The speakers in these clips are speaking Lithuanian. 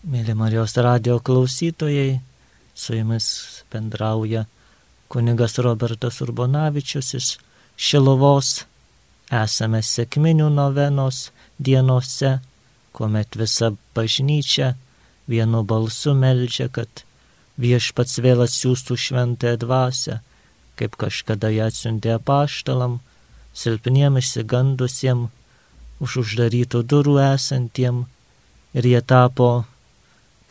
Mėly Marijos radio klausytojai, su jumis bendrauja kunigas Robertas Urbonavičius iš Šilovos. Esame sėkminių novenos dienose, kuomet visa bažnyčia vienu balsu meldžia, kad viešpats vėl atsiųstų šventąją dvasę, kaip kažkada ją atsiuntė apaštalam, silpniem išsigandusiem, už uždarytų durų esantiem, ir jie tapo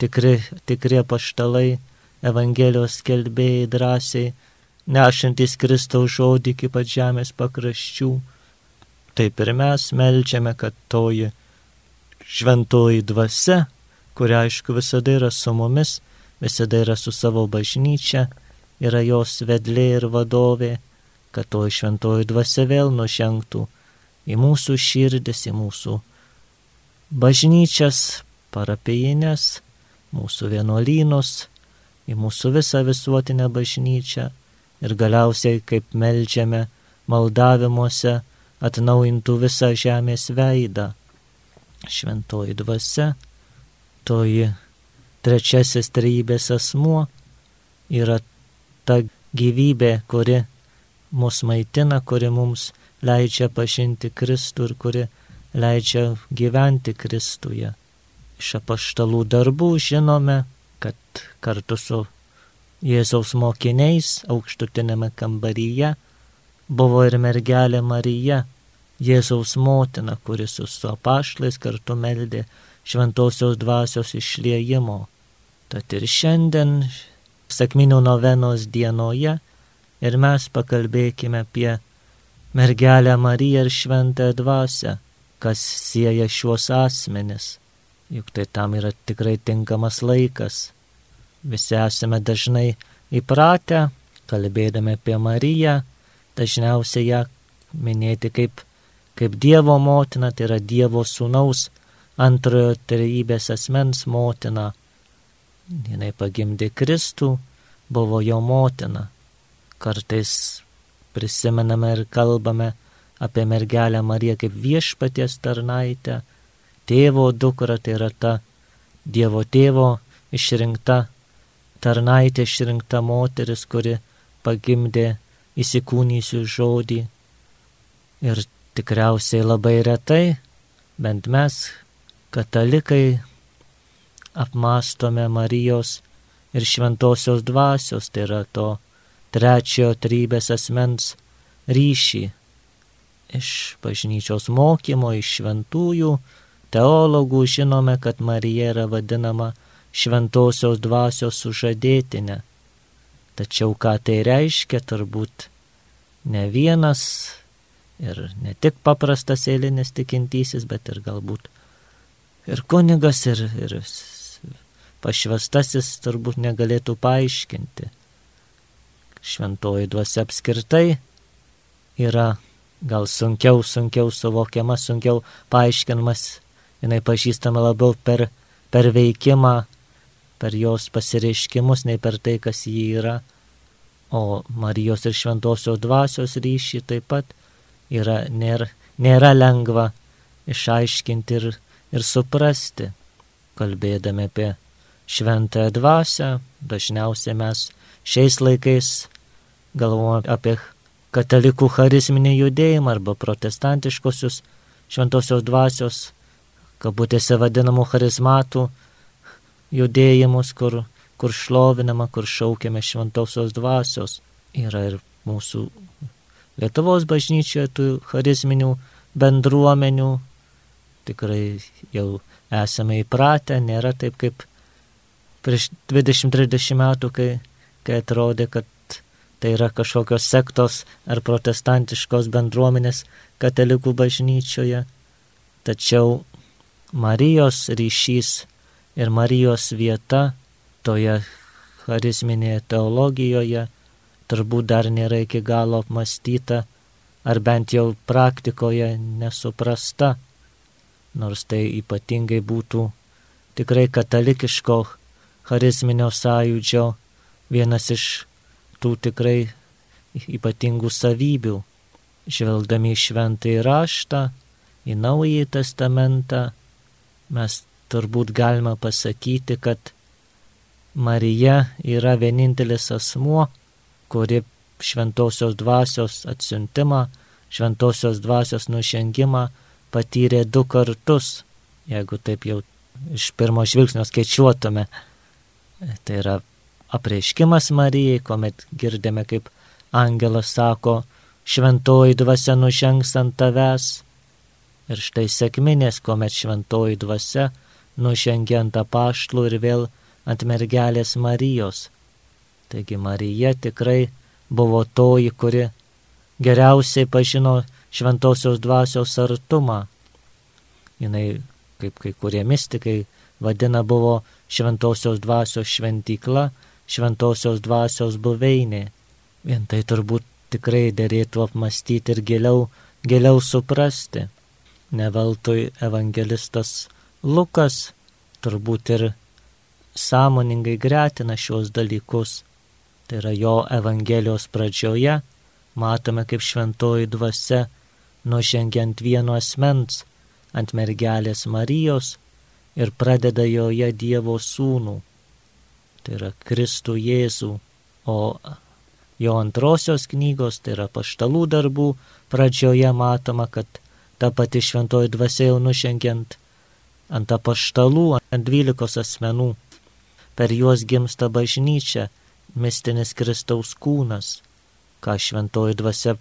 tikri, tikri paštalai, Evangelijos kelbėjai drąsiai, nešantis Kristaus žodį iki pat žemės pakraščių. Taip ir mes melčiame, kad toji šventoji dvasia, kuria aišku visada yra su mumis, visada yra su savo bažnyčia, yra jos vedlė ir vadovė, kad toji šventoji dvasia vėl nužengtų į mūsų širdis, į mūsų bažnyčias, parapijinės, mūsų vienuolynus, į mūsų visą visuotinę bažnyčią ir galiausiai, kaip melžiame maldavimuose, atnaujintų visą žemės veidą. Šventoji dvasia, toji trečiasis trybės asmuo yra ta gyvybė, kuri mus maitina, kuri mums leidžia pažinti Kristų ir kuri leidžia gyventi Kristuje. Iš apaštalų darbų žinome, kad kartu su Jėzaus mokiniais aukštutinėme kambaryje buvo ir mergelė Marija, Jėzaus motina, kuris su apaštlais kartu meldė šventosios dvasios išliejimo. Tad ir šiandien, sakminių novenos dienoje, ir mes pakalbėkime apie mergelę Mariją ir šventąją dvasę, kas sieja šiuos asmenis juk tai tam yra tikrai tinkamas laikas. Visi esame dažnai įpratę, kalbėdami apie Mariją, dažniausiai ją minėti kaip, kaip Dievo motina, tai yra Dievo sūnaus antrojo trejybės asmens motina. Jinai pagimdė Kristų, buvo jo motina. Kartais prisimename ir kalbame apie mergelę Mariją kaip viešpaties tarnaitę, tėvo dukra, tai yra ta Dievo tėvo išrinkta tarnaitė, išrinkta moteris, kuri pagimdė įsikūnysių žodį. Ir tikriausiai labai retai, bent mes, katalikai, apmastome Marijos ir šventosios dvasios, tai yra to trečiojo trybės asmens ryšį iš bažnyčios mokymo, iš šventųjų, teologų žinome, kad Marija yra vadinama šventosios dvasios sužadėtinė. Tačiau ką tai reiškia, turbūt ne vienas ir ne tik paprastas eilinis tikintysis, bet ir galbūt ir kunigas, ir, ir pašvestasis turbūt negalėtų paaiškinti. Šventoji dvasia apskritai yra gal sunkiau, sunkiau suvokiama, sunkiau paaiškinamas jinai pažįstama labiau per, per veikimą, per jos pasireiškimus, nei per tai, kas jį yra. O Marijos ir Šventosios dvasios ryšį taip pat yra, nėra, nėra lengva išaiškinti ir, ir suprasti. Kalbėdami apie šventąją dvasę, dažniausiai mes šiais laikais galvojame apie katalikų charizminį judėjimą arba protestantiškosius šventosios dvasios kabutėse vadinamų charizmatų judėjimus, kur, kur šlovinama, kur šaukiame šventosios dvasios. Yra ir mūsų Lietuvos bažnyčioje tų charizminių bendruomenių. Tikrai jau esame įpratę, nėra taip kaip prieš 20-30 metų, kai, kai atrodė, kad tai yra kažkokios sektos ar protestantiškos bendruomenės katalikų bažnyčioje. Tačiau Marijos ryšys ir Marijos vieta toje charizminėje teologijoje turbūt dar nėra iki galo apmastyta ar bent jau praktikoje nesuprasta, nors tai ypatingai būtų tikrai katalikiško charizminio sąjūdžio vienas iš tų tikrai ypatingų savybių. Žvelgdami į šventąjį raštą, į naująjį testamentą, mes turbūt galima pasakyti, kad Marija yra vienintelis asmuo, kuri šventosios dvasios atsiuntimą, šventosios dvasios nušengimą patyrė du kartus, jeigu taip jau iš pirmo žvilgsnio skaičiuotume. Tai yra apreiškimas Marijai, kuomet girdime, kaip angelas sako, šventoji dvasia nužengs ant tavęs. Ir štai sėkminės, kuomet šventoji dvasia nužengia ant apaštlų ir vėl ant mergelės Marijos. Taigi Marija tikrai buvo toji, kuri geriausiai pažino šventosios dvasios artumą. Jis, kaip kai kurie mystikai vadina, buvo šventosios dvasios šventykla, šventosios dvasios buveinė. Vien tai turbūt tikrai dėrėtų apmastyti ir giliau, giliau suprasti. Neveltui evangelistas Lukas turbūt ir sąmoningai gretina šios dalykus. Tai yra jo Evangelijos pradžioje matome, kaip šventoji dvasia nužengiant vieno asmens ant mergelės Marijos ir pradeda joje Dievo sūnų, tai yra Kristų Jėzų, o jo antrosios knygos, tai yra paštalų darbų, pradžioje matoma, kad ta pati šventoji dvasia jau nušengiant ant apaštalų, ant dvylikos asmenų, per juos gimsta bažnyčia, mistinis Kristaus kūnas, ką šventoji dvasia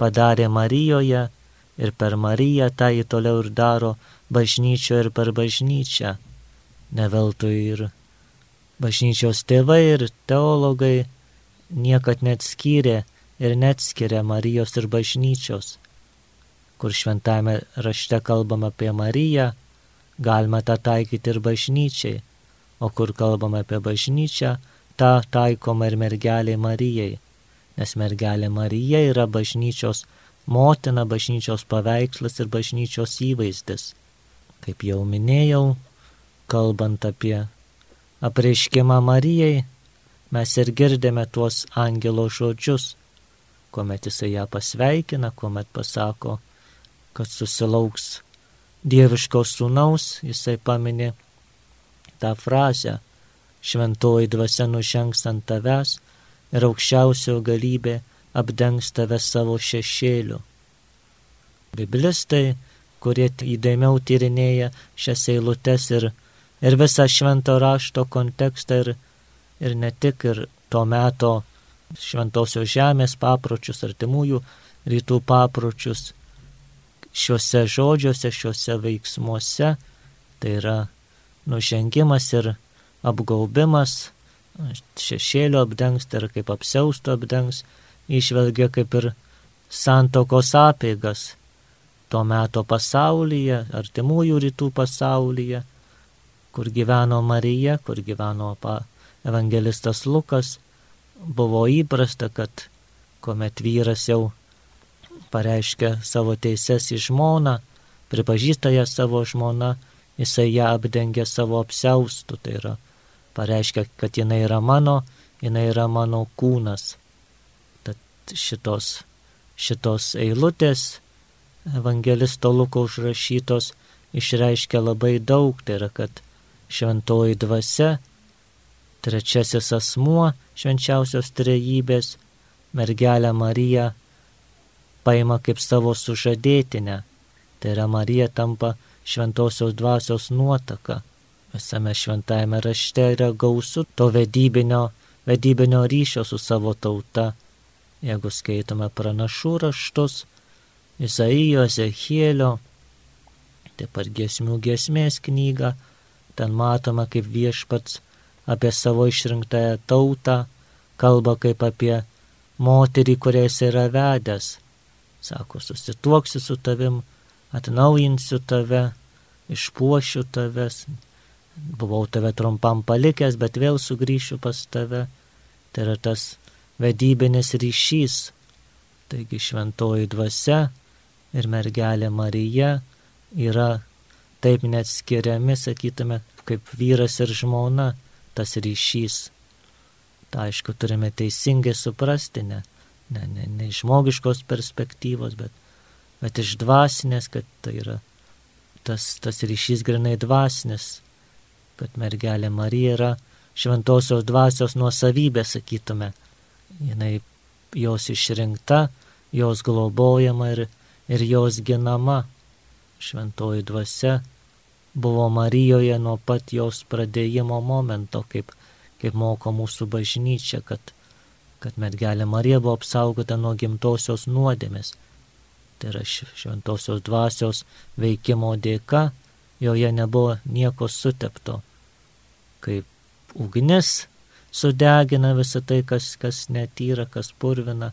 padarė Marijoje ir per Mariją tą jį toliau ir daro bažnyčio ir per bažnyčią. Neveltui ir bažnyčios tėvai ir teologai niekad net skyrė ir net skiria Marijos ir bažnyčios. Kur šventame rašte kalbam apie Mariją, galima tą taikyti ir bažnyčiai, o kur kalbam apie bažnyčią, tą taikoma ir mergelė Marijai, nes mergelė Marija yra bažnyčios motina, bažnyčios paveikslas ir bažnyčios įvaizdis. Kaip jau minėjau, kalbant apie apreiškimą Marijai, mes ir girdėme tuos angelo žodžius, kuomet jisai ją pasveikina, kuomet pasako, kad susilauks dieviškos sūnaus, jisai paminė tą frazę, šventoji dvasia nužengs ant tavęs ir aukščiausio galybė apdengs tave savo šešėliu. Biblistai kurie įdėmiau tyrinėja šias eilutes ir, ir visą švento rašto kontekstą ir, ir ne tik ir to meto šventosios žemės papročius, artimųjų rytų papročius, šiuose žodžiuose, šiuose veiksmuose, tai yra nužengimas ir apgaubimas, šešėlio apdengs, tai yra kaip apsiausto apdengs, išvelgia kaip ir santokos apėgas to meto pasaulyje, artimųjų rytų pasaulyje, kur gyveno Marija, kur gyveno evangelistas Lukas, buvo įprasta, kad kuomet vyras jau pareiškia savo teises į žmoną, pripažįsta ją savo žmoną, jisai ją apdengia savo apsiaustų, tai yra pareiškia, kad jinai yra mano, jinai yra mano kūnas. Tad šitos, šitos eilutės evangelisto Luko užrašytos išreiškia labai daug, tai yra, kad šventoji dvasia, trečiasis asmuo švenčiausios trejybės, mergelę Mariją paima kaip savo sužadėtinę, tai yra Marija tampa šventosios dvasios nuotaka. Visame šventajame rašte yra gausu to vedybinio, vedybinio ryšio su savo tauta. Jeigu skaitome pranašų raštus, Izaijo, Ezechielio, taip pat gesmių gesmės knygą, ten matoma, kaip viešpats apie savo išrinktąją tautą kalba kaip apie moterį, kuriais yra vedęs. Sako, susituoksiu su tavim, atnaujinsiu tave, išpuošiu tavęs, buvau tave trumpam palikęs, bet vėl sugrįšiu pas tave. Tai yra tas vedybinis ryšys. Taigi šventoji dvasia ir mergelė Marija yra taip net skiriami, sakytume, kaip vyras ir žmona, tas ryšys. Ta aišku turime teisingai suprasti, ne, ne, ne, ne iš žmogiškos perspektyvos, bet, bet iš dvasinės, kad tai yra tas, tas ryšys grinai dvasinis, kad mergelė Marija yra šventosios dvasios nuosavybė, sakytume. Jinai jos išrinkta, jos globojama ir, ir jos ginama. Šventoji dvasia buvo Marijoje nuo pat jos pradėjimo momento, kaip, kaip moko mūsų bažnyčia, kad, kad mergelė Marija buvo apsaugota nuo gimtosios nuodėmės. Tai yra šventosios dvasios veikimo dėka, joje nebuvo nieko sutepto. Kaip ugnis sudegina visą tai, kas, kas netyra, kas purvina,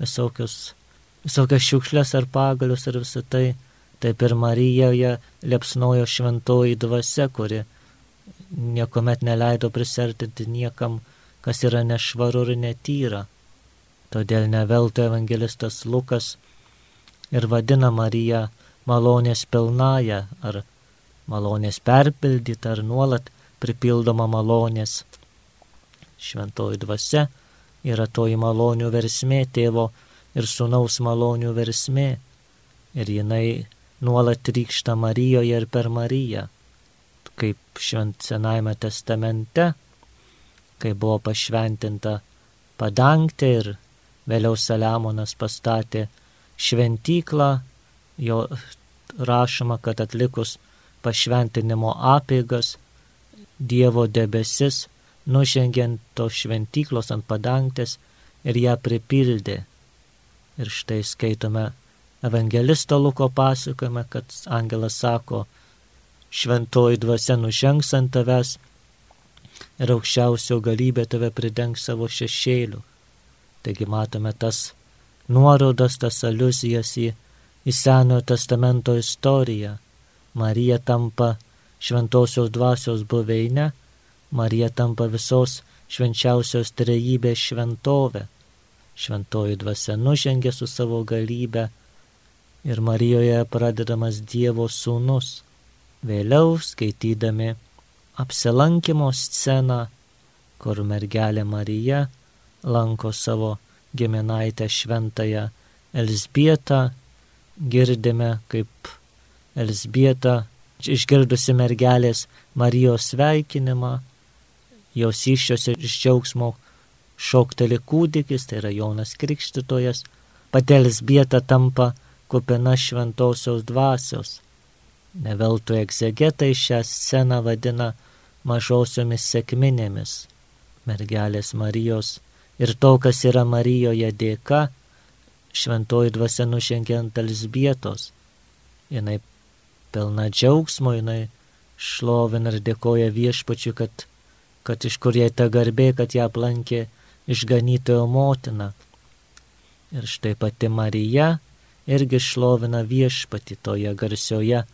visokius, visokias šiukšlės ar pagalius ir visą tai. Taip ir Marijoje liepsnojo šventoji dvasia, kuri niekuomet neleido prisertinti niekam, kas yra nešvaru ir netyra. Todėl neveltui evangelistas Lukas ir vadina Mariją malonės pilnaja ar malonės perpildyta ar nuolat pripildoma malonės. Šventoji dvasia yra toji malonių versmė tėvo ir sunaus malonių versmė. Ir jinai nuolat rykšta Marijoje ir per Mariją. Kaip švent Senajame testamente, kai buvo pašventinta padangtė ir vėliau Saliamonas pastatė šventyklą, jo rašoma, kad atlikus pašventinimo apėgas Dievo debesis nužengė ant to šventyklos ant padangtės ir ją pripildė. Ir štai skaitome evangelisto Luko pasakojime, kad angelas sako, šventoji dvasia nužengs ant tavęs ir aukščiausio galybė tave pridengs savo šešėliu. Taigi matome tas nuorodas, tas aliuzijas į, į Senojo testamento istoriją. Marija tampa šventosios dvasios buveinę, Marija tampa visos švenčiausios trejybės šventovė. Šventoji dvasia nužengė su savo galybė ir Marijoje pradedamas Dievo sūnus. Vėliau skaitydami apsilankimo sceną, kur mergelė Marija lanko savo giminaitę šventąją Elsbietą, girdime, kaip Elsbieta išgirdusi mergelės Marijos sveikinimą, jos iššiose iš džiaugsmo šokteli kūdikis, tai yra Jonas Krikštytojas, patelis bieta tampa kupina šventosios dvasios. Neveltui egzegetai šią sceną vadina mažosiomis sėkminėmis. Mergelės Marijos ir to, kas yra Marijoje dėka, šventoji dvasia nušenkė ant Elsbietos. Jinai pilna džiaugsmo, jinai šlovina ir dėkoja viešpačiu, kad, kad iš kur jai ta garbė, kad ją aplankė išganytojo motina. Ir štai pati Marija irgi šlovina viešpati toje garsioje,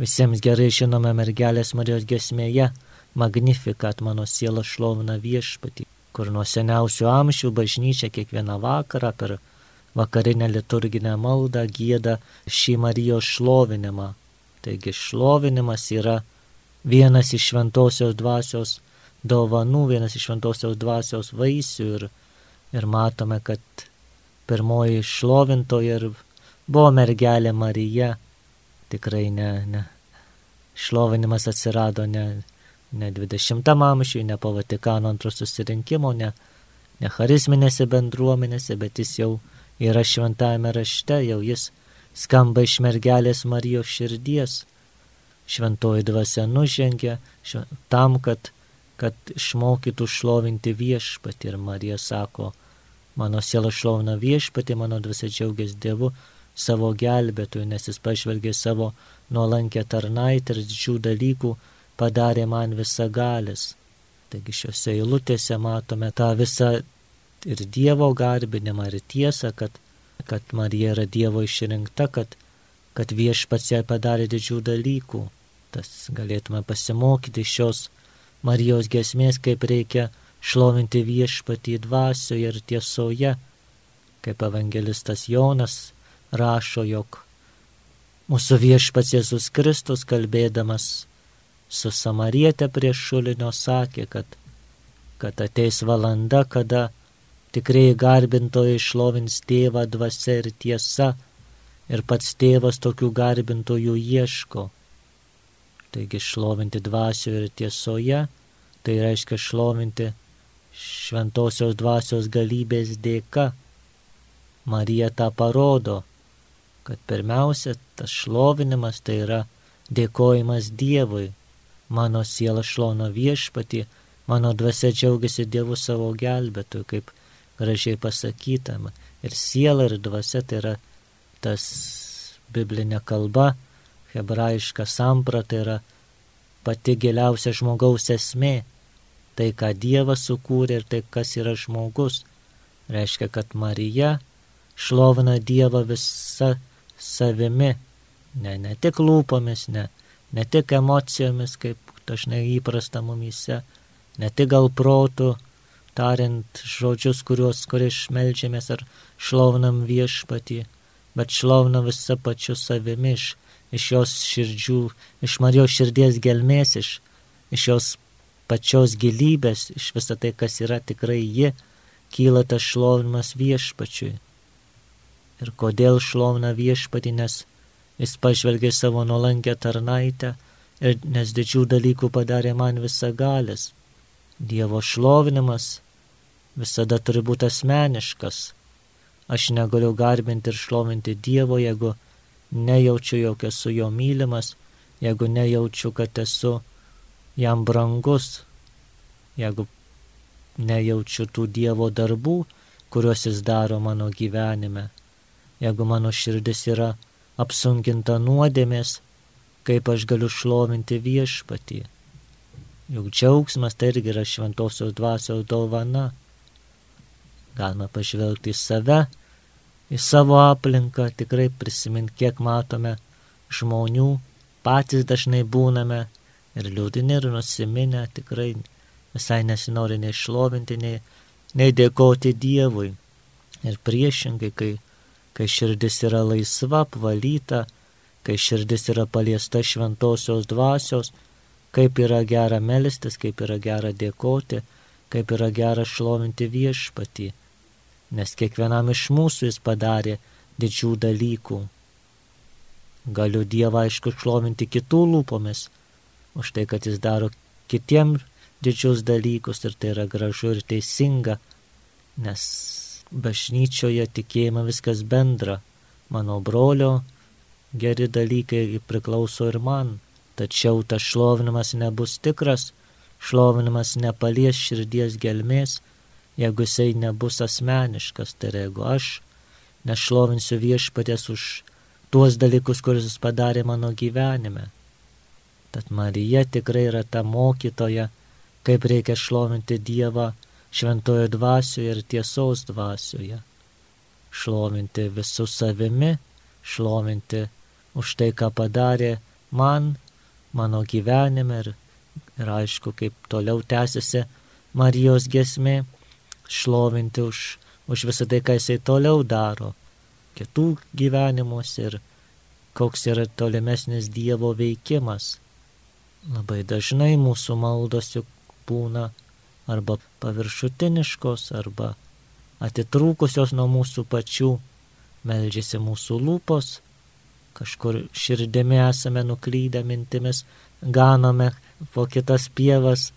visiems gerai žinome mergelės Marijos gesmėje, Magnifikat mano siela šlovina viešpati, kur nuo seniausių amžių bažnyčia kiekvieną vakarą per vakarinę liturginę maldą gėda šį Marijos šlovinimą. Taigi šlovinimas yra vienas iš šventosios dvasios dovanų, vienas iš šventosios dvasios vaisių ir, ir matome, kad pirmoji šlovintoja ir buvo mergelė Marija. Tikrai ne, ne. Šlovinimas atsirado ne, ne 20 amžiuje, ne po Vatikano antro susirinkimo, ne, ne charizminėse bendruomenėse, bet jis jau yra šventame rašte, jau jis skamba iš mergelės Marijos širdies. Šventoji dvasia nužengia šv... tam, kad, kad išmokytų šlovinti viešpatį. Ir Marija sako, mano siela šlovina viešpatį, mano dvasia džiaugiasi Dievu savo gelbėtojų, nes jis pažvelgė savo nuolankę tarnaitę ir didžių dalykų padarė man visą galis. Taigi šiuose eilutėse matome tą visą ir Dievo garbinimą, ir tiesą, kad kad Marija yra Dievo išrinkta, kad, kad viešpats jai padarė didžių dalykų. Tas galėtume pasimokyti šios Marijos gesmės, kaip reikia šlovinti viešpatį dvasioje ir tiesoje, kaip evangelistas Jonas rašo, jog mūsų viešpats Jėzus Kristus kalbėdamas su Samarietė prie šulinio sakė, kad, kad ateis valanda, kada Tikrai garbintojai šlovins tėvą dvasia ir tiesa, ir pats tėvas tokių garbintojų ieško. Taigi šlovinti dvasioje ir tiesoje, tai reiškia šlovinti šventosios dvasios galybės dėka. Marija tą parodo, kad pirmiausia tas šlovinimas tai yra dėkojimas Dievui. Mano siela šlono viešpatį, mano dvasia džiaugiasi Dievu savo gelbėtoju, kaip gražiai pasakydama. Ir siela ir dvasia tai yra tas biblinė kalba, hebrajiška samprata yra pati giliausia žmogaus esmė. Tai, ką Dievas sukūrė ir tai, kas yra žmogus. Reiškia, kad Marija šlovina Dievą visą savimi. Ne, ne tik lūpomis, ne, ne tik emocijomis, kaip dažnai įprasta mumyse, ne tik gal protų, tariant žodžius, kuriuos, kuriais melžiamės ar šlovinam viešpatį, bet šlovina visą pačiu savimi iš, iš jos širdžių, iš Marijos širdies gelmės, iš, iš jos pačios gilybės, iš visą tai, kas yra tikrai ji, kyla tas šlovinimas viešpačiui. Ir kodėl šlovina viešpatį, nes jis pažvelgė savo nuolankę tarnaitę ir nes didžių dalykų padarė man visagalis. Dievo šlovinimas visada turi būti asmeniškas. Aš negaliu garbinti ir šlovinti Dievo, jeigu nejaučiu, jog esu jo mylimas, jeigu nejaučiu, kad esu jam brangus, jeigu nejaučiu tų Dievo darbų, kuriuos jis daro mano gyvenime, jeigu mano širdis yra apsunkinta nuodėmės, kaip aš galiu šlovinti viešpatį. Juk džiaugsmas tai irgi yra šventosios dvasios dovana. Galima pažvelgti į save, į savo aplinką, tikrai prisiminti, kiek matome žmonių, patys dažnai būname ir liūdini ir nusiminę, tikrai visai nesinori nei šlovinti, nei, nei dėkoti Dievui. Ir priešingai, kai, kai širdis yra laisva, apvalyta, kai širdis yra paliesta šventosios dvasios, kaip yra gera melstis, kaip yra gera dėkoti, kaip yra gera šlovinti viešpatį nes kiekvienam iš mūsų jis padarė didžių dalykų. Galiu Dievą aišku šlovinti kitų lūpomis, už tai, kad jis daro kitiem didžius dalykus ir tai yra gražu ir teisinga, nes bažnyčioje tikėjimą viskas bendra. Mano brolio geri dalykai priklauso ir man, tačiau tas šlovinimas nebus tikras, šlovinimas nepalies širdies gelmės, jeigu jisai nebus asmeniškas, tai jeigu aš nešlovinsiu viešpatės už tuos dalykus, kuriuos jis padarė mano gyvenime. Tad Marija tikrai yra ta mokytoja, kaip reikia šlovinti Dievą šventojo dvasioje ir tiesos dvasioje. Šlovinti visų savimi, šlovinti už tai, ką padarė man, mano gyvenime ir, ir aišku, kaip toliau tęsiasi Marijos gesmė, šlovinti už, už visą tai, ką jisai toliau daro kitų gyvenimus ir koks yra tolimesnis Dievo veikimas. Labai dažnai mūsų maldos juk būna arba paviršutiniškos, arba atitrūkusios nuo mūsų pačių, meldžiasi mūsų lūpos, kažkur širdimi esame nuklydę mintimis, ganome po kitas pievas,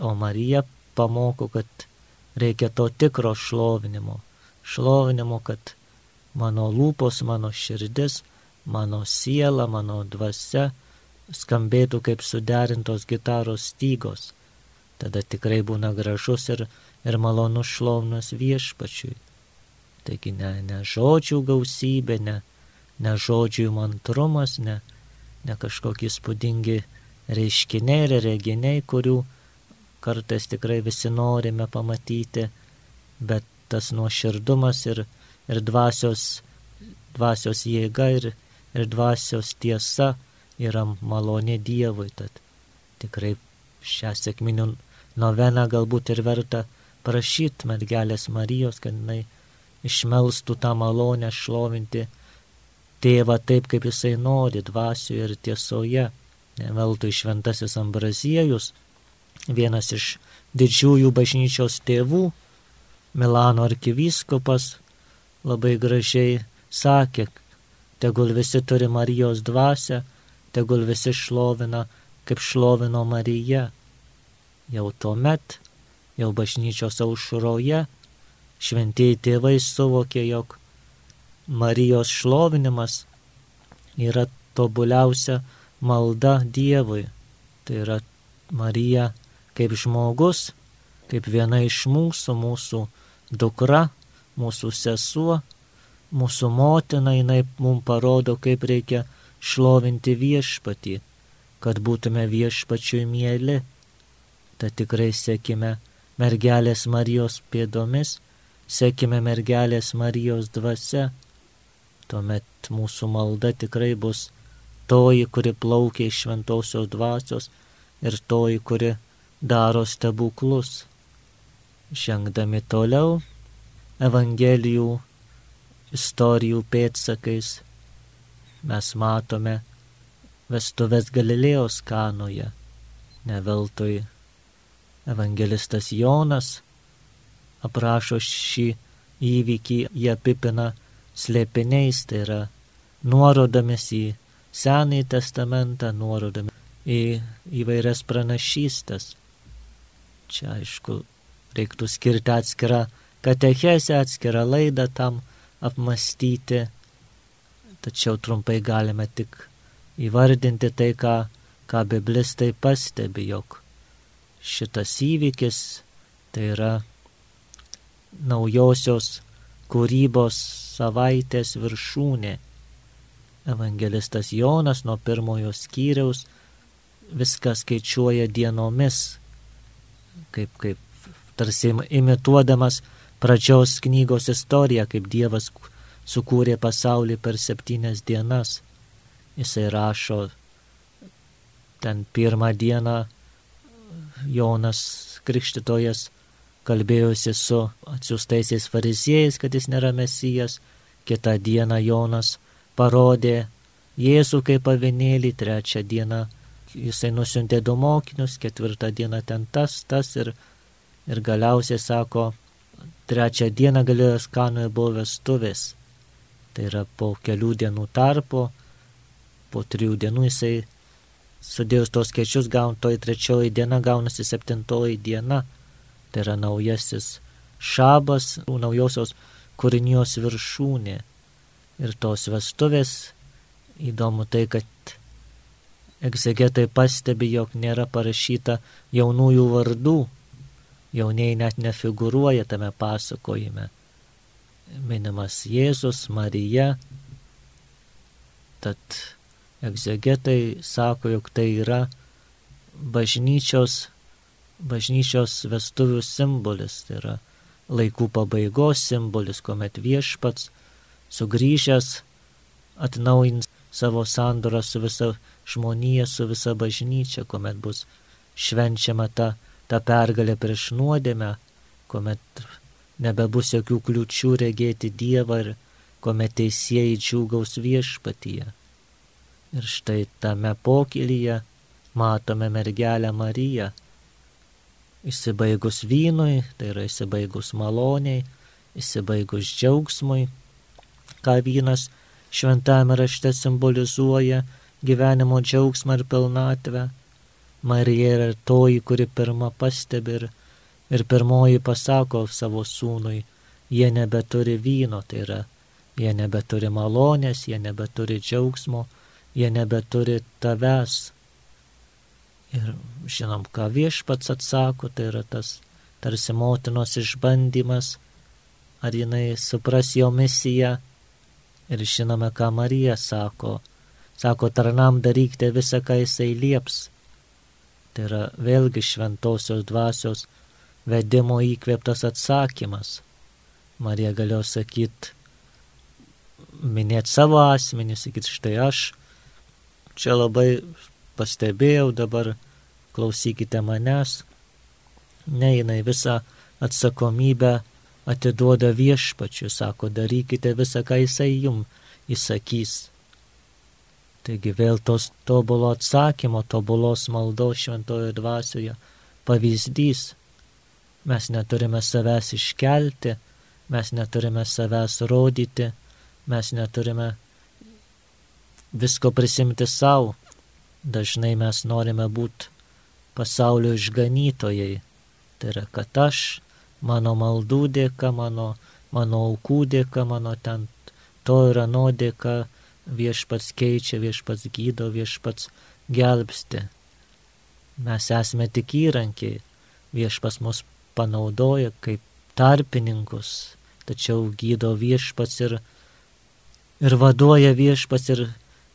o Marija pamoko, kad Reikia to tikro šlovinimo. Šlovinimo, kad mano lūpos, mano širdis, mano siela, mano dvasia skambėtų kaip suderintos gitaros stygos. Tada tikrai būna gražus ir, ir malonus šlovnas viešpačiui. Taigi ne, ne žodžių gausybė, ne, ne žodžių mantrumas, ne, ne kažkokie spūdingi reiškiniai ir reginiai, kurių kartais tikrai visi norime pamatyti, bet tas nuoširdumas ir, ir dvasios, dvasios jėga ir, ir dvasios tiesa yra malonė Dievui. Tad tikrai šią sėkminių noveną galbūt ir verta prašyti mergelės Marijos, kad jinai išmelstų tą malonę šlovinti tėvą taip, kaip jisai nori, dvasioje ir tiesoje. Neveltui šventasis Ambraziejus vienas iš didžiųjų bažnyčios tėvų, Milano arkivyskupas, labai gražiai sakė, tegul visi turi Marijos dvasę, tegul visi šlovina kaip šlovino Marija. Jau tuo met, jau bažnyčios aušroje, šventieji tėvai suvokė, jog Marijos šlovinimas yra tobuliausia malda Dievui. Tai yra Marija kaip žmogus, kaip viena iš mūsų, mūsų dukra, mūsų sesuo, mūsų motina, jinai mums parodo, kaip reikia šlovinti viešpatį, kad būtume viešpačiui mėly. Tad tikrai sekime mergelės Marijos pėdomis, sekime mergelės Marijos dvasia. Tuomet mūsų malda tikrai bus toji, kuri plaukia iš šventosios dvasios ir toji, kuri daro stebuklus. Žengdami toliau, Evangelijų istorijų pėdsakais mes matome vestuvės Galilėjos kanoje. Neveltui evangelistas Jonas aprašo šį įvykį, jie apipina slėpiniais, tai yra nuorodomis į Senąjį testamentą, nuorodomis į įvairias pranašystas. Čia aišku, reiktų skirti atskirą katechesę, atskirą laidą tam apmastyti, tačiau trumpai galime tik įvardinti tai, ką, ką biblistai pastebi, jog šitas įvykis tai yra naujosios kūrybos savaitės viršūnė. Evangelistas Jonas nuo pirmojo skyriaus viską skaičiuoja dienomis, kaip, kaip tarsi imituodamas pradžios knygos istoriją, kaip Dievas sukūrė pasaulį per septynias dienas. Jisai rašo ten pirmą dieną Jonas Krikštytojas kalbėjosi su atsiųstaisiais fariziejais, kad jis nėra mesijas. Kitą dieną Jonas parodė Jėzų kaip avinėlį, trečią dieną jisai nusintė du mokinius, ketvirtą dieną ten tas, tas ir, ir galiausiai sako, trečią dieną galėjęs kanoje buvo vestuvės. Tai yra po kelių dienų tarpo, po trijų dienų jisai sudėjus tos skaičius, gaun toji trečioji diena, gaunasi septintoji diena. Tai yra naujasis šabas, naujosios kūrinijos viršūnė. Ir tos vestuvės, įdomu tai, kad egzegetai pastebi, jog nėra parašyta jaunųjų vardų, jauniai net nefiguruoja tame pasakojime. Minimas Jėzus, Marija, tad egzegetai sako, jog tai yra bažnyčios, bažnyčios vestuvių simbolis, tai yra laikų pabaigos simbolis, kuomet viešpats sugrįžęs atnaujins savo sandorą su visa žmonija, su visa bažnyčia, kuomet bus švenčiama ta, ta pergalė prieš nuodėmę, kuomet nebebus jokių kliučių regėti Dievą ir kuomet teisėjai džiūgaus viešpatyje. Ir štai tame pokylyje matome mergelę Mariją. Įsibaigus vynui, tai yra įsibaigus maloniai, įsibaigus džiaugsmui, ką vynas šventame rašte simbolizuoja gyvenimo džiaugsmą ir pilnatvę. Marija yra toji, kuri pirmą pastebi ir, ir pirmoji pasako savo sūnui, jie nebeturi vyno, tai yra, jie nebeturi malonės, jie nebeturi džiaugsmo, jie nebeturi tavęs. Ir žinom, ką viešpats atsako, tai yra tas tarsi motinos išbandymas, ar jinai supras jo misiją Ir žinome, ką Marija sako. Sako, tarnam darykite visą, ką jisai lieps. Tai yra vėlgi šventosios dvasios vedimo įkvėptas atsakymas. Marija galėjo sakyti, minėti savo asmenį, sakyti, štai aš čia labai pastebėjau, dabar klausykite manęs. Ne, jinai visą atsakomybę atiduoda viešpačiu, sako, darykite visą, ką jisai jum įsakys. Taigi vėl tos tobulo atsakymo, tobulos maldos šventojo dvasioje pavyzdys. Mes neturime savęs iškelti, mes neturime savęs rodyti, mes neturime visko prisimti savo. dažnai mes norime būti pasaulio išganytojai. Tai yra, kad aš, mano maldų dėka, mano, mano aukų dėka, mano ten to ir ano dėka viešpats keičia, viešpats gydo, viešpats gelbsti. Mes esame tik įrankiai, viešpas mus panaudoja kaip tarpininkus, tačiau gydo viešpats ir, ir vaduoja viešpats ir,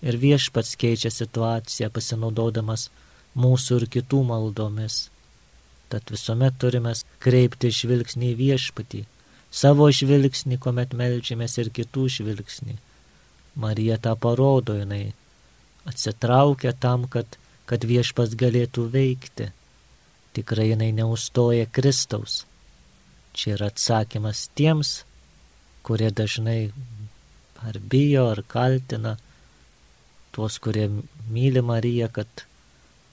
ir viešpats keičia situaciją pasinaudodamas mūsų ir kitų maldomis. Tad visuomet turime kreipti žvilgsnį į viešpatį, savo žvilgsnį, kuomet melžiamės ir kitų žvilgsnį. Marija tą parodo, jinai atsitraukia tam, kad, kad viešpas galėtų veikti. Tikrai jinai neustoja Kristaus. Čia yra atsakymas tiems, kurie dažnai ar bijo, ar kaltina tuos, kurie myli Mariją, kad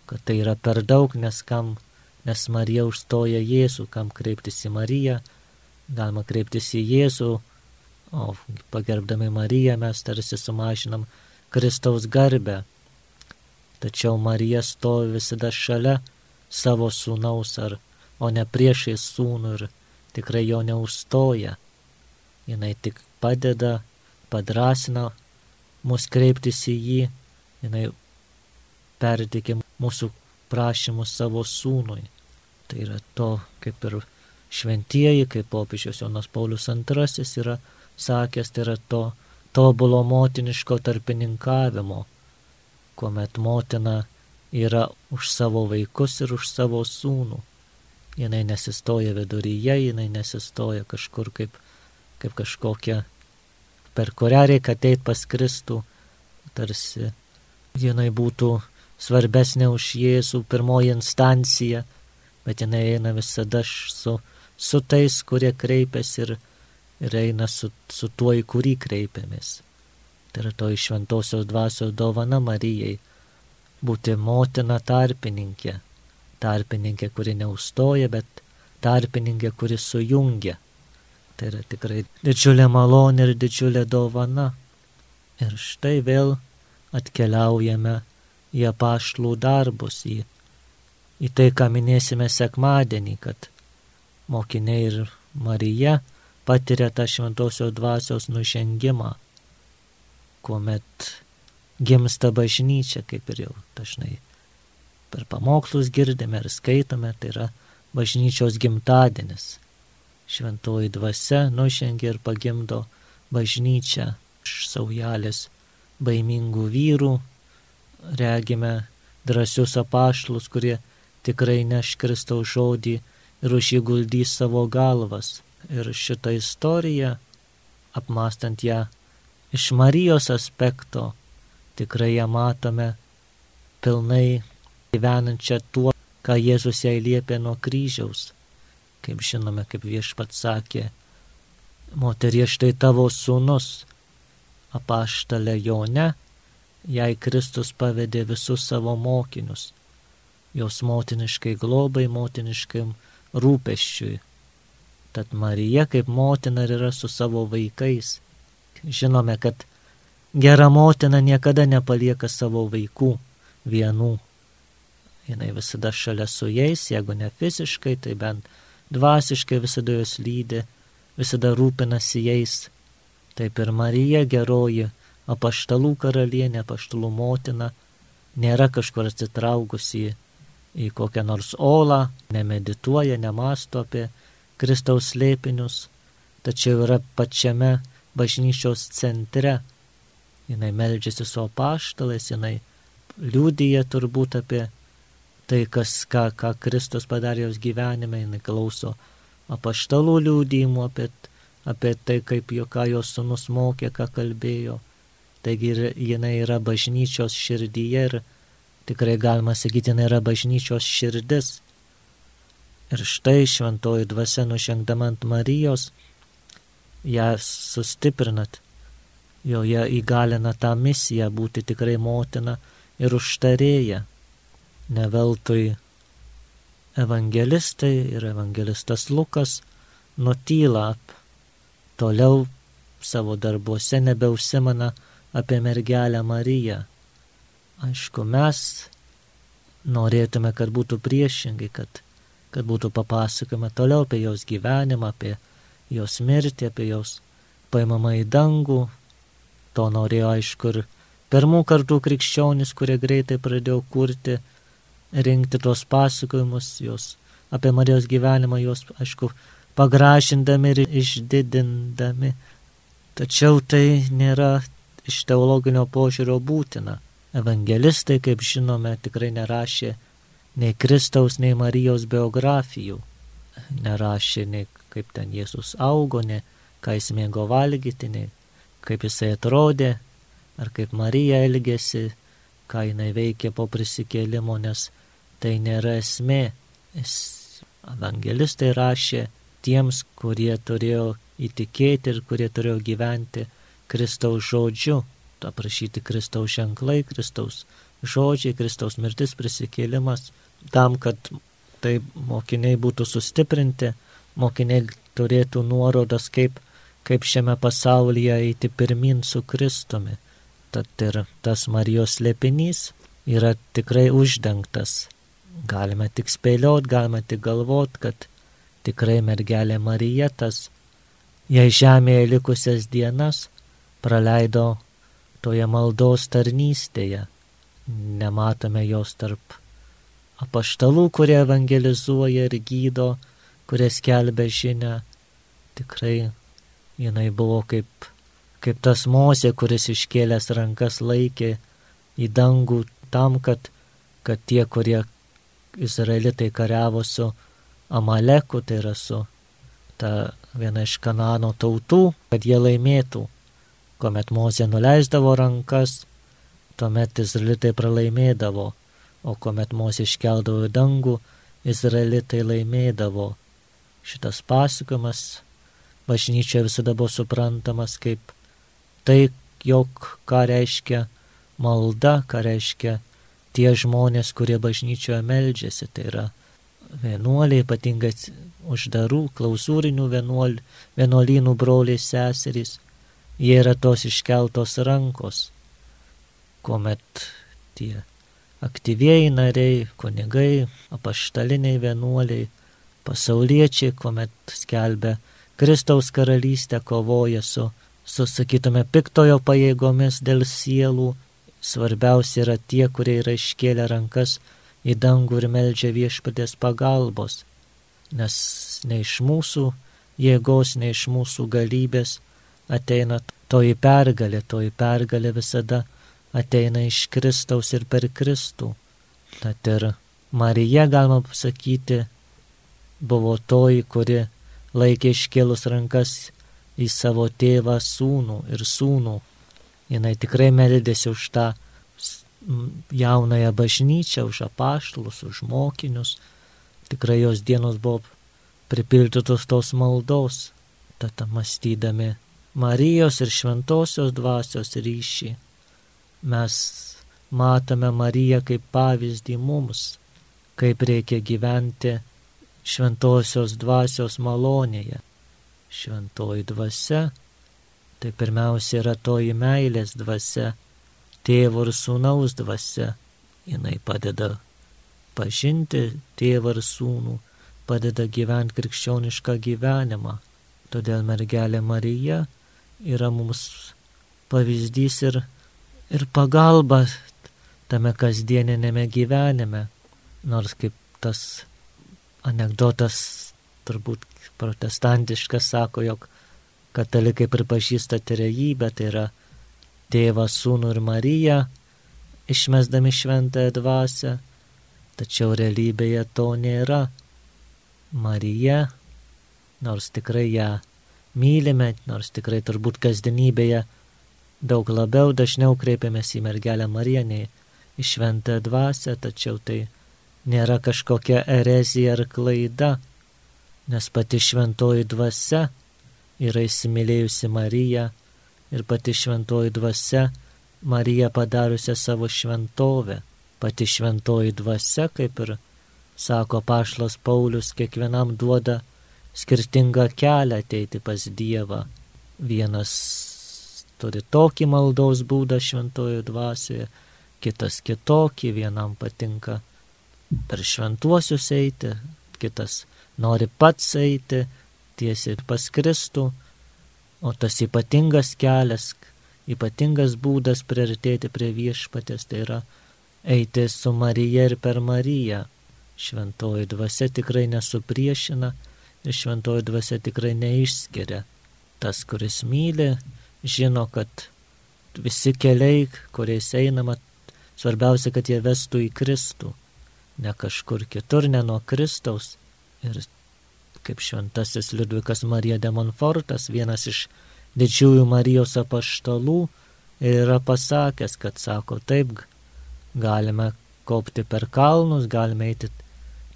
kad tai yra per daug, nes kam, nes Marija užstoja Jėzų, kam kreiptis į Mariją, galima kreiptis į Jėzų, o pagerbdami Mariją mes tarsi sumažinam Kristaus garbę. Tačiau Marija stovi visada šalia savo sūnaus, ar, o ne priešai sūnų ir tikrai jo neužstoja. Jis tik padeda, padrasina mus kreiptis į jį, jinai pertikė mūsų prašymus savo sūnui. Tai yra to, kaip ir šventieji, kaip popiežius Jonas Paulius II yra sakęs, tai yra to tobulo motiniško tarpininkavimo, kuomet motina yra už savo vaikus ir už savo sūnų. Jinai nesistoja viduryje, jinai nesistoja kažkur kaip, kaip kažkokia, per kurią reikia ateiti pas Kristų, tarsi jinai būtų svarbesnė už Jėzų pirmoji instancija, bet jinai eina visada su, su tais, kurie kreipiasi ir, ir eina su, su tuo, į kurį kreipiamės. Tai yra to iš šventosios dvasios dovana Marijai - būti motina tarpininkė. Tarpininkė, kuri neustoja, bet tarpininkė, kuri sujungia. Tai yra tikrai didžiulė malonė ir didžiulė dovana. Ir štai vėl atkeliaujame į apaštlų darbus, į, į tai, ką minėsime sekmadienį, kad mokiniai ir Marija patiria tą šventosios dvasios nužengimą, kuomet gimsta bažnyčia, kaip ir jau dažnai per pamokslus girdime ir skaitome, tai yra bažnyčios gimtadienis. Šventoji dvasia nužengia ir pagimdo bažnyčią iš saujelės baimingų vyrų, regime drąsius apaštlus, kurie tikrai neš Kristaus žodį ir už jį guldys savo galvas. Ir šitą istoriją, apmastant ją iš Marijos aspekto, tikrai ją matome pilnai gyvenančią tuo, ką Jėzus jai liepė nuo kryžiaus. Kaip žinome, kaip viešpat sakė, moterie štai tavo sūnus, apaštalė Jone, jai Kristus pavedė visus savo mokinius, jos motiniškai globai, motiniškam rūpeščiui. Tad Marija kaip motina yra su savo vaikais. Žinome, kad gera motina niekada nepalieka savo vaikų vienų. Jis visada šalia su jais, jeigu ne fiziškai, tai bent dvasiškai visada juos lydi, visada rūpinasi jais. Taip ir Marija geroji apaštalų karalienė, apaštalų motina, nėra kažkur atsitraukusi į kokią nors olą, nemedituoja, nemasto apie Kristaus slėpinius, tačiau yra pačiame bažnyčios centre. Jinai meldžiasi su apaštalais, jinai liūdija turbūt apie tai, kas, ką, ką Kristus padarė jos gyvenime, jinai klauso apaštalų liūdėjimų apie, apie tai, kaip jo, ką jos sunus mokė, ką kalbėjo. Taigi jinai yra bažnyčios širdyje ir tikrai galima sakyti, jinai yra bažnyčios širdis. Ir štai šventoji dvasia nužengdama ant Marijos, ją sustiprinat, joje įgalina tą misiją būti tikrai motina ir užtarėja. Neveltui evangelistai ir evangelistas Lukas nutyla toliau savo darbuose nebeusimana apie mergelę Mariją. Aišku, mes norėtume, kad būtų priešingai, kad, kad būtų papasakoma toliau apie jos gyvenimą, apie jos mirtį, apie jos paimamą į dangų. To norėjo, aišku, ir pirmų kartų krikščionis, kurie greitai pradėjo kurti, rinkti tos pasakojimus, jos apie Marijos gyvenimą, jos, aišku, pagražindami ir išdidindami. Tačiau tai nėra iš teologinio požiūrio būtina. Evangelistai, kaip žinome, tikrai nerašė nei Kristaus, nei Marijos biografijų. Nerašė nei kaip ten Jėzus augo, nei ką jis mėgo valgyti, nei kaip jisai atrodė, ar kaip Marija elgėsi, ką jinai veikė po prisikėlimo, nes tai nėra esmė. Evangelistai rašė tiems, kurie turėjo įtikėti ir kurie turėjo gyventi Kristaus žodžiu, aprašyti Kristaus ženklai, Kristaus žodžiai, Kristaus mirtis, prisikėlimas, tam, kad tai mokiniai būtų sustiprinti, mokiniai turėtų nuorodas, kaip, kaip šiame pasaulyje eiti pirmin su Kristumi. Tad ir tas Marijos lėpinys yra tikrai uždengtas. Galime tik spėliot, galime tik galvot, kad Tikrai mergelė Marija tas, jei žemėje likusias dienas praleido toje maldos tarnystėje. Nematome jos tarp apaštalų, kurie evangelizuoja ir gydo, kurie skelbia žinę. Tikrai jinai buvo kaip, kaip tas mozė, kuris iškėlęs rankas laikė į dangų tam, kad, kad tie, kurie izraelitai kariavo su Amaleku, tai yra su ta viena iš Kanano tautų, kad jie laimėtų. Komet Mozė nuleisdavo rankas, tuomet izraelitai pralaimėdavo, o kuomet Mozė iškeldavo į dangų, izraelitai laimėdavo. Šitas pasakojimas bažnyčioje visada buvo suprantamas kaip tai, jog ką reiškia malda, ką reiškia tie žmonės, kurie bažnyčioje meldžiasi, tai yra vienuoliai, ypatingai uždarų, klausūrinių vienuol, vienuolynų broliai seserys, jie yra tos iškeltos rankos, kuomet tie aktyvieji nariai, kunigai, apaštaliniai vienuoliai, pasauliečiai, kuomet skelbia Kristaus karalystę, kovoja su, su sakytume, piktojo pajėgomis dėl sielų, svarbiausia yra tie, kurie yra iškėlę rankas į dangų ir meldžia viešpatės pagalbos, nes ne iš mūsų jėgos, ne iš mūsų galybės ateina toji pergalė, toji pergalė visada ateina iš Kristaus ir per Kristų. Tad ir Marija, galima pasakyti, buvo toji, kuri laikė iškėlus rankas į savo tėvą sūnų ir sūnų. Jis tikrai meldėsi už tą jaunąją bažnyčią, už apaštalus, už mokinius. Tikrai jos dienos buvo pripildytos tos maldos, tad mąstydami Marijos ir šventosios dvasios ryšį, mes matome Mariją kaip pavyzdį mums, kaip reikia gyventi šventosios dvasios malonėje. Šventoji dvasia tai pirmiausia yra toji meilės dvasia, tėvo ir sūnaus dvasia. Jis padeda pažinti tėvą ir sūnų, padeda gyventi krikščionišką gyvenimą. Todėl mergelė Marija yra mums pavyzdys ir, ir pagalba tame kasdieninėme gyvenime. Nors kaip tas anegdotas turbūt protestantiškas sako, jog katalikai pripažįsta trejybę, tai yra tėvą, sūnų ir Mariją, išmesdami šventąją dvasę, tačiau realybėje to nėra. Marija, nors tikrai ją mylime, nors tikrai turbūt kasdienybėje daug labiau dažniau kreipiamės į mergelę Mariją nei į šventąją dvasę, tačiau tai nėra kažkokia erezija ar klaida, nes pati šventoji dvasia yra įsimylėjusi Mariją ir pati šventoji dvasia Marija padariusią savo šventovę. Pati šventoji dvasia, kaip ir sako Pašlas Paulius, kiekvienam duoda skirtingą kelią ateiti pas Dievą. Vienas turi tokį maldaus būdą šventojo dvasioje, kitas kitokį, vienam patinka per šventuosius eiti, kitas nori pats eiti tiesiai pas Kristų, o tas ypatingas kelias, ypatingas būdas priartėti prie viešpatės, tai yra eiti su Marija ir per Mariją. Šventoji dvasia tikrai nesupriešina ir šventoji dvasia tikrai neišskiria. Tas, kuris myli, žino, kad visi keliai, kuriais einama, svarbiausia, kad jie vestų į Kristų, ne kažkur kitur, ne nuo Kristaus. Ir kaip šventasis Liudvikas Marija de Monfortas, vienas iš didžiųjų Marijos apaštalų, yra pasakęs, kad sako, taip, galime kopti per kalnus, galime eiti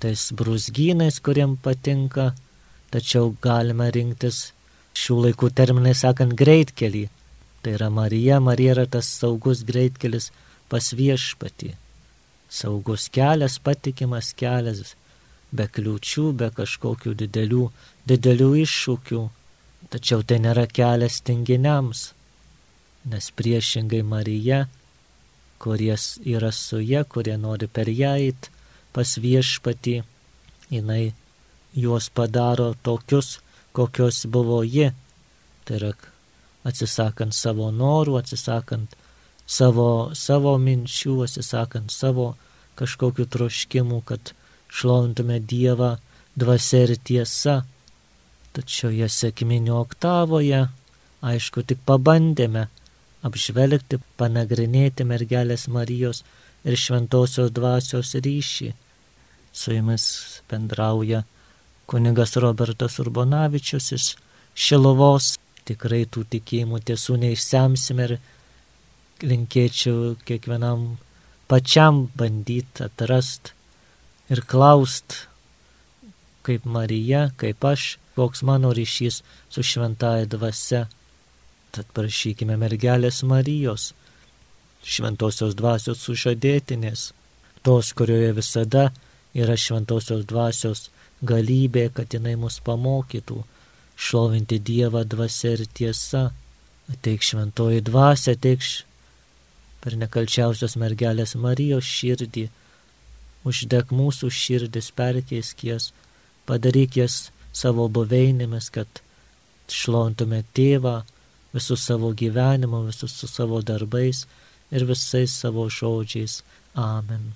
tais brūzgynais, kuriem patinka, tačiau galime rinktis šių laikų terminai sakant greitkelį. Tai yra Marija, Marija yra tas saugus greitkelis pas viešpatį. Saugus kelias, patikimas kelias, be kliūčių, be kažkokių didelių, didelių iššūkių. Tačiau tai nėra kelias tinginiams, nes priešingai Marija, kurie yra su ja, kurie nori per ją eiti, pas viešpatį, jinai juos padaro tokius, kokios buvo ji. Tai yra atsisakant savo norų, atsisakant savo, savo minčių, atsisakant savo kažkokių troškimų, kad šlovintume Dievą dvasia ir tiesa. Tačiau ją sėkminio oktavoje, aišku, tik pabandėme apžvelgti, panagrinėti mergelės Marijos ir šventosios dvasios ryšį. Su jumis bendrauja kunigas Robertas Urbonavičius iš Šilovos. Tikrai tų tikėjimų tiesų neišsemsim ir linkėčiau kiekvienam pačiam bandyti atrast ir klaust, kaip Marija, kaip aš, koks mano ryšys su šventaja dvasia. Tad prašykime mergelės Marijos, šventosios dvasios sužadėtinės, tos, kurioje visada yra šventosios dvasios galybė, kad jinai mus pamokytų šlovinti Dievą dvasia ir tiesa. Ateik šventoji dvasia, ateik per nekalčiausios mergelės Marijos širdį, uždeg mūsų širdis, perkeisk jas, padaryk jas savo buveinėmis, kad šlovintume tėvą, visų savo gyvenimo, visus su savo darbais ir visais savo žodžiais. Amen.